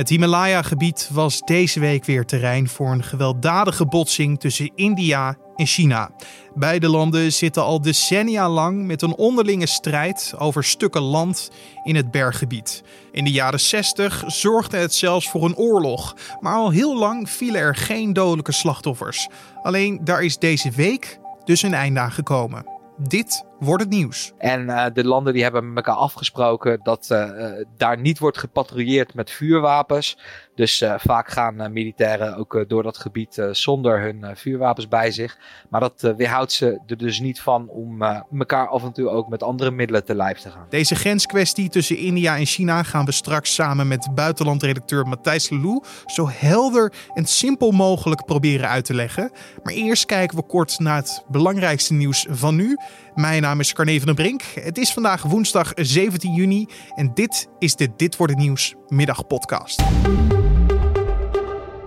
Het Himalaya-gebied was deze week weer terrein voor een gewelddadige botsing tussen India en China. Beide landen zitten al decennia lang met een onderlinge strijd over stukken land in het berggebied. In de jaren 60 zorgde het zelfs voor een oorlog, maar al heel lang vielen er geen dodelijke slachtoffers. Alleen daar is deze week dus een einde aan gekomen. Dit wordt het nieuws. En uh, de landen die hebben met elkaar afgesproken dat uh, daar niet wordt gepatrouilleerd met vuurwapens. Dus uh, vaak gaan militairen ook door dat gebied zonder hun vuurwapens bij zich. Maar dat weerhoudt ze er dus niet van om elkaar af en toe ook met andere middelen te lijf te gaan. Deze grenskwestie tussen India en China gaan we straks samen met buitenlandredacteur Matthijs Lelou zo helder en simpel mogelijk proberen uit te leggen. Maar eerst kijken we kort naar het belangrijkste nieuws van nu. Mijn naam is Carne van den Brink. Het is vandaag woensdag 17 juni en dit is de Dit wordt het nieuws middagpodcast.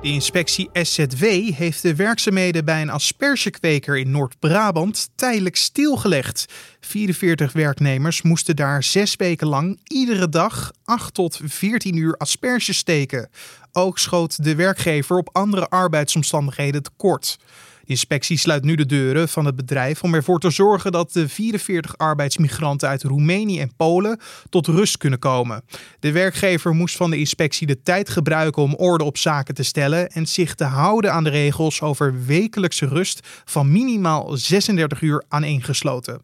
De inspectie SZW heeft de werkzaamheden bij een aspergekweker in Noord-Brabant tijdelijk stilgelegd. 44 werknemers moesten daar zes weken lang iedere dag 8 tot 14 uur asperges steken. Ook schoot de werkgever op andere arbeidsomstandigheden tekort. De inspectie sluit nu de deuren van het bedrijf om ervoor te zorgen dat de 44 arbeidsmigranten uit Roemenië en Polen tot rust kunnen komen. De werkgever moest van de inspectie de tijd gebruiken om orde op zaken te stellen en zich te houden aan de regels over wekelijkse rust van minimaal 36 uur aaneengesloten.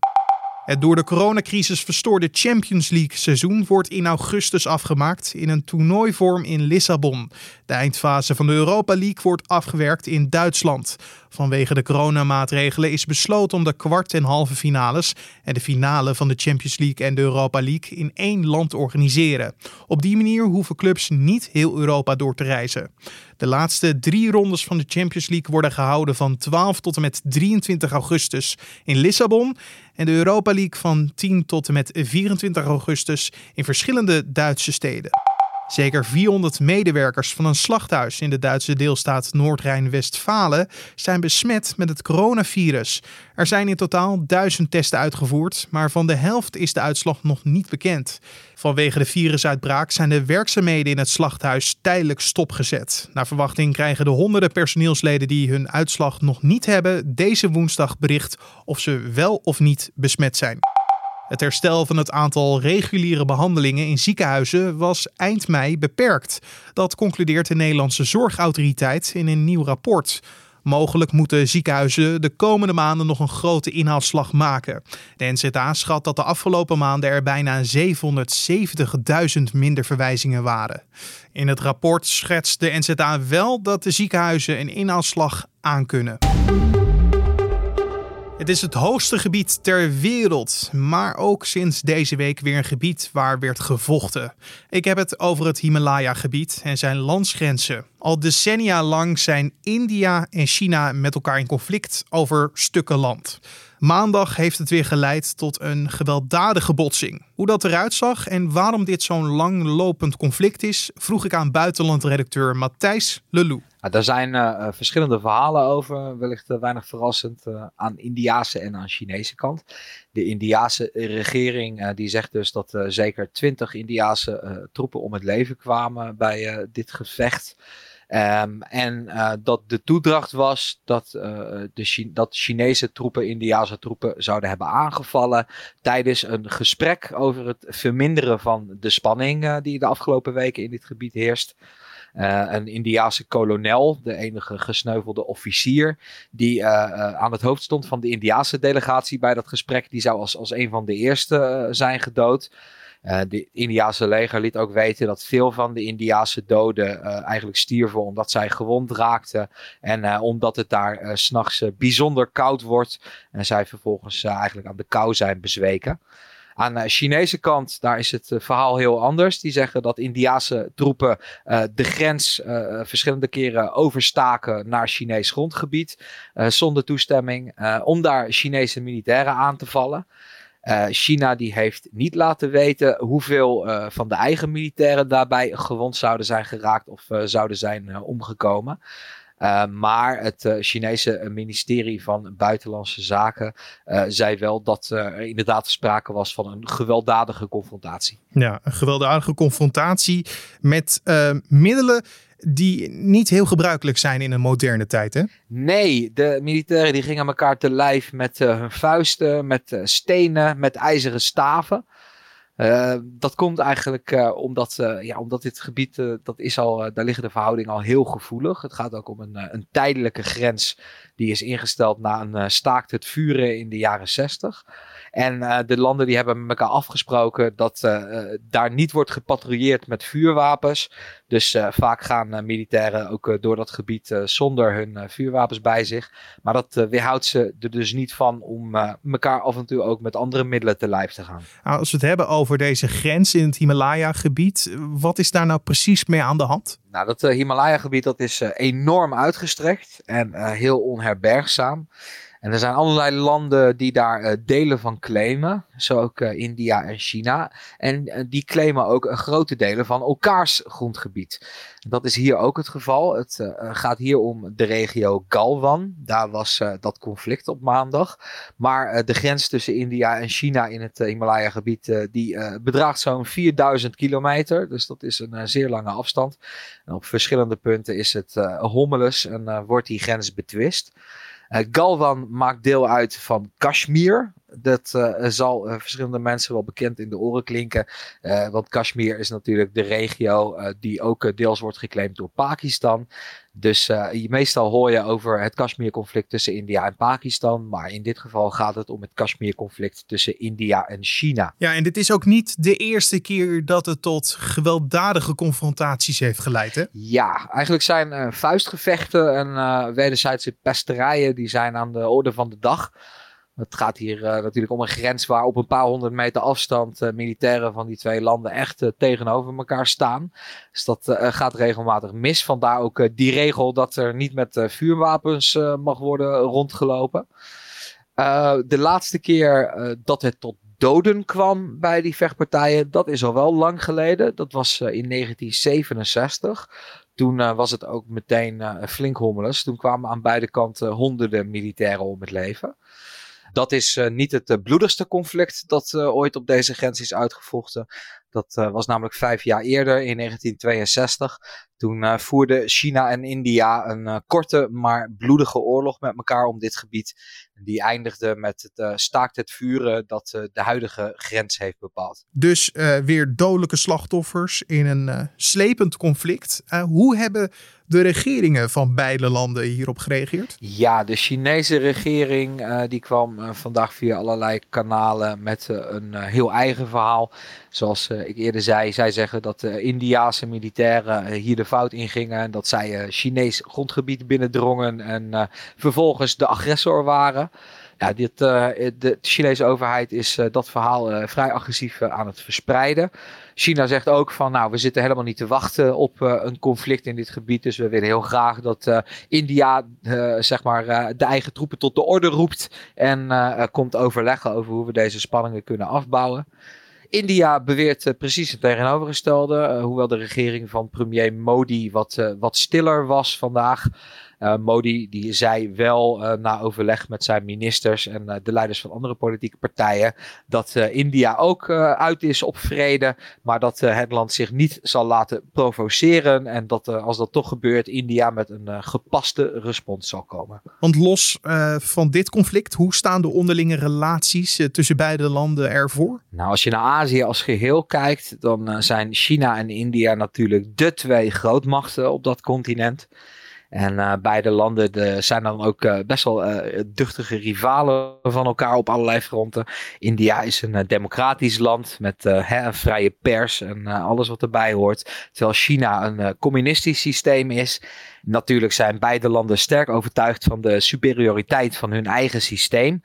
Het door de coronacrisis verstoorde Champions League seizoen wordt in augustus afgemaakt in een toernooivorm in Lissabon. De eindfase van de Europa League wordt afgewerkt in Duitsland. Vanwege de coronamaatregelen is besloten om de kwart- en halve finales en de finale van de Champions League en de Europa League in één land te organiseren. Op die manier hoeven clubs niet heel Europa door te reizen. De laatste drie rondes van de Champions League worden gehouden van 12 tot en met 23 augustus in Lissabon en de Europa League van 10 tot en met 24 augustus in verschillende Duitse steden. Zeker 400 medewerkers van een slachthuis in de Duitse deelstaat Noord-Rijn-Westfalen zijn besmet met het coronavirus. Er zijn in totaal duizend testen uitgevoerd, maar van de helft is de uitslag nog niet bekend. Vanwege de virusuitbraak zijn de werkzaamheden in het slachthuis tijdelijk stopgezet. Naar verwachting krijgen de honderden personeelsleden die hun uitslag nog niet hebben deze woensdag bericht of ze wel of niet besmet zijn. Het herstel van het aantal reguliere behandelingen in ziekenhuizen was eind mei beperkt. Dat concludeert de Nederlandse Zorgautoriteit in een nieuw rapport. Mogelijk moeten ziekenhuizen de komende maanden nog een grote inhaalslag maken. De NZA schat dat de afgelopen maanden er bijna 770.000 minder verwijzingen waren. In het rapport schetst de NZA wel dat de ziekenhuizen een inhaalslag aankunnen. Het is het hoogste gebied ter wereld, maar ook sinds deze week weer een gebied waar werd gevochten. Ik heb het over het Himalaya-gebied en zijn landsgrenzen. Al decennia lang zijn India en China met elkaar in conflict over stukken land. Maandag heeft het weer geleid tot een gewelddadige botsing. Hoe dat eruit zag en waarom dit zo'n langlopend conflict is, vroeg ik aan buitenlandredacteur Matthijs Lelou. Ja, er zijn uh, verschillende verhalen over, wellicht uh, weinig verrassend, uh, aan Indiase en aan Chinese kant. De Indiase regering die zegt dus dat zeker twintig Indiase troepen om het leven kwamen bij dit gevecht. Um, en dat de toedracht was dat, de dat Chinese troepen Indiase troepen zouden hebben aangevallen tijdens een gesprek over het verminderen van de spanning die de afgelopen weken in dit gebied heerst. Een Indiase kolonel, de enige gesneuvelde officier, die aan het hoofd stond van de Indiase delegatie bij dat gesprek, die zou als, als een van de eerste zijn gedood. Uh, de Indiaanse leger liet ook weten dat veel van de Indiaanse doden eigenlijk stierven omdat zij gewond raakten. En omdat het daar s'nachts bijzonder koud wordt. En zij vervolgens eigenlijk aan de kou zijn bezweken. Aan de Chinese kant, daar is het verhaal heel anders. Die zeggen dat Indiaanse troepen de grens verschillende keren overstaken naar Chinees grondgebied. zonder toestemming. om daar Chinese militairen aan te vallen. China die heeft niet laten weten hoeveel van de eigen militairen daarbij gewond zouden zijn geraakt of zouden zijn omgekomen. Uh, maar het uh, Chinese ministerie van Buitenlandse Zaken uh, zei wel dat er inderdaad sprake was van een gewelddadige confrontatie. Ja, een gewelddadige confrontatie met middelen die niet heel gebruikelijk zijn in een moderne tijd, hè? Nee, de militairen die gingen elkaar te lijf met hun vuisten, met stenen, met ijzeren staven. Uh, dat komt eigenlijk uh, omdat, uh, ja, omdat dit gebied, dat is al, daar liggen de verhoudingen al heel gevoelig. Het gaat ook om een, een tijdelijke grens die is ingesteld na een staakt het vuren in de jaren 60. En uh, de landen die hebben met elkaar afgesproken dat uh, daar niet wordt gepatrouilleerd met vuurwapens. Dus vaak gaan militairen ook door dat gebied zonder hun vuurwapens bij zich. Maar dat weerhoudt ze er dus niet van om elkaar af en toe ook met andere middelen te lijf te gaan. Nou, als we het hebben over deze grens in het Himalaya-gebied, wat is daar nou precies mee aan de hand? Nou, dat Himalaya-gebied dat is enorm uitgestrekt en heel onherbergzaam. En er zijn allerlei landen die daar uh, delen van claimen. Zo ook uh, India en China. En uh, die claimen ook grote delen van elkaars grondgebied. Dat is hier ook het geval. Het gaat hier om de regio Galwan. Daar was dat conflict op maandag. Maar de grens tussen India en China in het Himalaya-gebied die bedraagt zo'n 4000 kilometer. Dus dat is een zeer lange afstand. En op verschillende punten is het hommeles en wordt die grens betwist. Uh, Galwan maakt deel uit van Kashmir. Dat uh, zal uh, verschillende mensen wel bekend in de oren klinken. want Kashmir is natuurlijk de regio die ook deels wordt geclaimd door Pakistan. Dus meestal hoor je over het Kashmir-conflict tussen India en Pakistan. Maar in dit geval gaat het om het Kashmir-conflict tussen India en China. Ja, en dit is ook niet de eerste keer dat het tot gewelddadige confrontaties heeft geleid, hè? Ja, eigenlijk zijn vuistgevechten en wederzijdse pesterijen die zijn aan de orde van de dag. Het gaat hier uh, natuurlijk om een grens waar op een paar honderd meter afstand uh, militairen van die twee landen echt uh, tegenover elkaar staan. Dus dat gaat regelmatig mis. Vandaar ook die regel dat er niet met vuurwapens mag worden rondgelopen. de laatste keer dat het tot doden kwam bij die vechtpartijen, dat is al wel lang geleden. Dat was in 1967. Toen was het ook meteen flink hommeles. Toen kwamen aan beide kanten honderden militairen om het leven. Dat is uh, niet het uh, bloedigste conflict dat uh, ooit op deze grens is uitgevochten. Dat was namelijk vijf jaar eerder, in 1962. Toen voerden China en India een korte, maar bloedige oorlog met elkaar om dit gebied. Die eindigde met het staakt het vuren dat de huidige grens heeft bepaald. Dus weer dodelijke slachtoffers in een slepend conflict. hoe hebben de regeringen van beide landen hierop gereageerd? Ja, de Chinese regering uh, die kwam uh, vandaag via allerlei kanalen met uh, een heel eigen verhaal. Zoals ik eerder zei, zij zeggen dat de Indiase militairen hier de fout ingingen. En dat zij Chinees grondgebied binnendrongen en vervolgens de agressor waren. Ja, dit, de Chinese overheid is dat verhaal vrij agressief aan het verspreiden. China zegt ook van, nou, we zitten helemaal niet te wachten op een conflict in dit gebied. Dus we willen heel graag dat India, zeg maar, de eigen troepen tot de orde roept. En komt overleggen over hoe we deze spanningen kunnen afbouwen. India beweert precies het tegenovergestelde. hoewel de regering van premier Modi wat, wat stiller was vandaag. Uh, Modi die zei wel uh, na overleg met zijn ministers en uh, de leiders van andere politieke partijen dat India ook uit is op vrede, maar dat het land zich niet zal laten provoceren en dat als dat toch gebeurt, India met een gepaste respons zal komen. Want los van dit conflict, hoe staan de onderlinge relaties tussen beide landen ervoor? Nou, als je naar Azië als geheel kijkt, dan zijn China en India natuurlijk de twee grootmachten op dat continent. En uh, beide landen de, zijn dan ook uh, best wel uh, duchtige rivalen van elkaar op allerlei fronten. India is een democratisch land met hè, een vrije pers en alles wat erbij hoort. Terwijl China een communistisch systeem is. Natuurlijk zijn beide landen sterk overtuigd van de superioriteit van hun eigen systeem.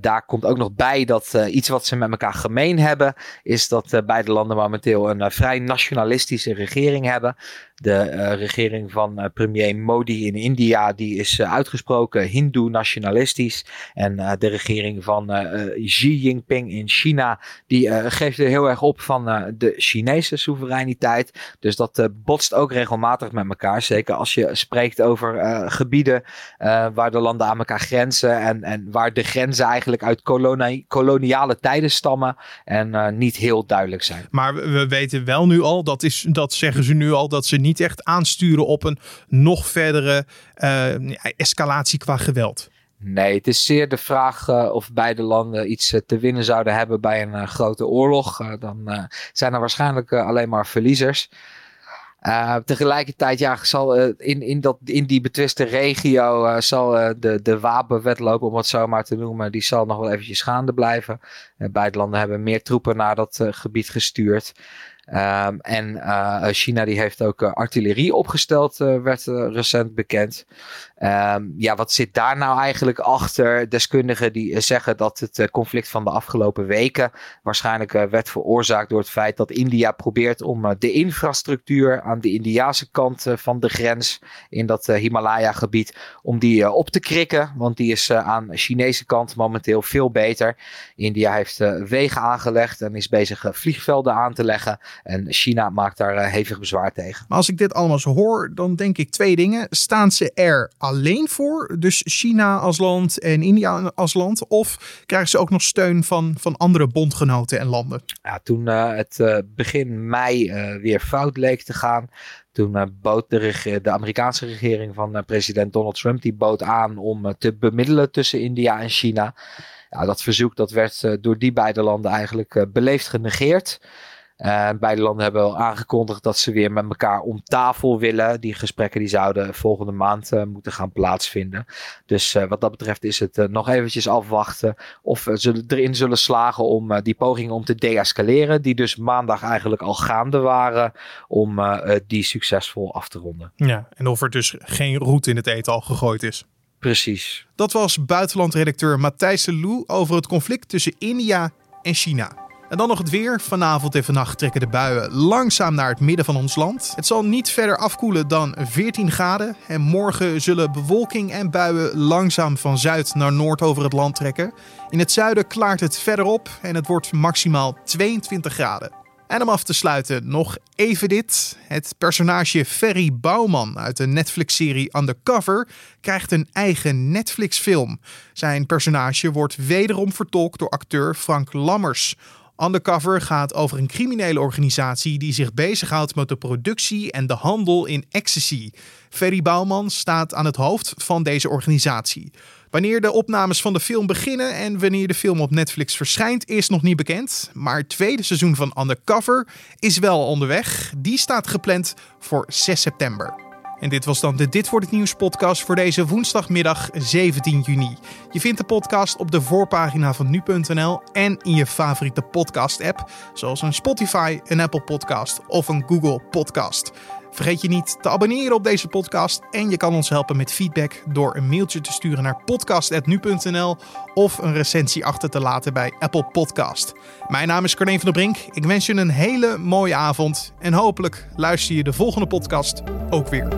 daar komt ook nog bij dat iets wat ze met elkaar gemeen hebben, is dat beide landen momenteel een vrij nationalistische regering hebben. De regering van premier Modi in India die is uitgesproken hindoe-nationalistisch. En de regering van Xi Jinping in China die geeft er heel erg op van de Chinese soevereiniteit. Dus dat botst ook regelmatig met elkaar. Zeker als je spreekt over gebieden waar de landen aan elkaar grenzen. En, en waar de grenzen eigenlijk uit koloni koloniale tijden stammen. En niet heel duidelijk zijn. Maar we weten wel nu al, dat, is, dat zeggen ze nu al, dat ze niet echt aansturen op een nog verdere escalatie qua geweld. Nee, het is zeer de vraag uh, of beide landen iets uh, te winnen zouden hebben bij een grote oorlog. dan zijn er waarschijnlijk alleen maar verliezers. Tegelijkertijd ja, zal in, in, dat, in die betwiste regio zal de, de wapenwetloop, om het zo maar te noemen, die zal nog wel eventjes gaande blijven. beide landen hebben meer troepen naar dat gebied gestuurd. Um, en China die heeft ook artillerie opgesteld, werd recent bekend. Um, ja, wat zit daar nou eigenlijk achter? Deskundigen die zeggen dat het conflict van de afgelopen weken waarschijnlijk werd veroorzaakt door het feit dat India probeert om de infrastructuur aan de Indiase kant van de grens in dat Himalaya-gebied, om die op te krikken. Want die is aan de Chinese kant momenteel veel beter. India heeft wegen aangelegd en is bezig vliegvelden aan te leggen. En China maakt daar hevig bezwaar tegen. Maar als ik dit allemaal hoor, dan denk ik twee dingen. Staan ze er alleen voor? Dus China als land en India als land? Of krijgen ze ook nog steun van, van andere bondgenoten en landen? Ja, toen uh, het uh, begin mei weer fout leek te gaan, toen bood de, de, Amerikaanse regering van president Donald Trump die bood aan om te bemiddelen tussen India en China. Ja, dat verzoek dat werd door die beide landen eigenlijk beleefd genegeerd. Uh, beide landen hebben al aangekondigd dat ze weer met elkaar om tafel willen. Die gesprekken die zouden volgende maand uh, moeten gaan plaatsvinden. Dus uh, wat dat betreft is het nog eventjes afwachten of ze erin zullen slagen om die pogingen om te deescaleren. Die dus maandag eigenlijk al gaande waren om die succesvol af te ronden. Ja, en of er dus geen roet in het eten al gegooid is. Precies. Dat was buitenlandredacteur Matthijs Lou over het conflict tussen India en China. En dan nog het weer. Vanavond en vannacht trekken de buien langzaam naar het midden van ons land. Het zal niet verder afkoelen dan 14 graden. En morgen zullen bewolking en buien langzaam van zuid naar noord over het land trekken. In het zuiden klaart het verder op en het wordt maximaal 22 graden. En om af te sluiten nog even dit. Het personage Ferry Bouwman uit de Netflix-serie Undercover krijgt een eigen Netflix-film. Zijn personage wordt wederom vertolkt door acteur Frank Lammers. Undercover gaat over een criminele organisatie die zich bezighoudt met de productie en de handel in ecstasy. Ferry Bouwman staat aan het hoofd van deze organisatie. Wanneer de opnames van de film beginnen en wanneer de film op Netflix verschijnt, is nog niet bekend. Maar het tweede seizoen van Undercover is wel onderweg. Die staat gepland voor 6 september. En dit was dan de Dit wordt het nieuws podcast voor deze woensdagmiddag 17 juni. Je vindt de podcast op de voorpagina van nu.nl en in je favoriete podcast app, zoals een Spotify, een Apple podcast of een Google podcast. Vergeet je niet te abonneren op deze podcast en je kan ons helpen met feedback door een mailtje te sturen naar podcast.nu.nl of een recensie achter te laten bij Apple Podcast. Mijn naam is Carne van der Brink. Ik wens je een hele mooie avond en hopelijk luister je de volgende podcast ook weer.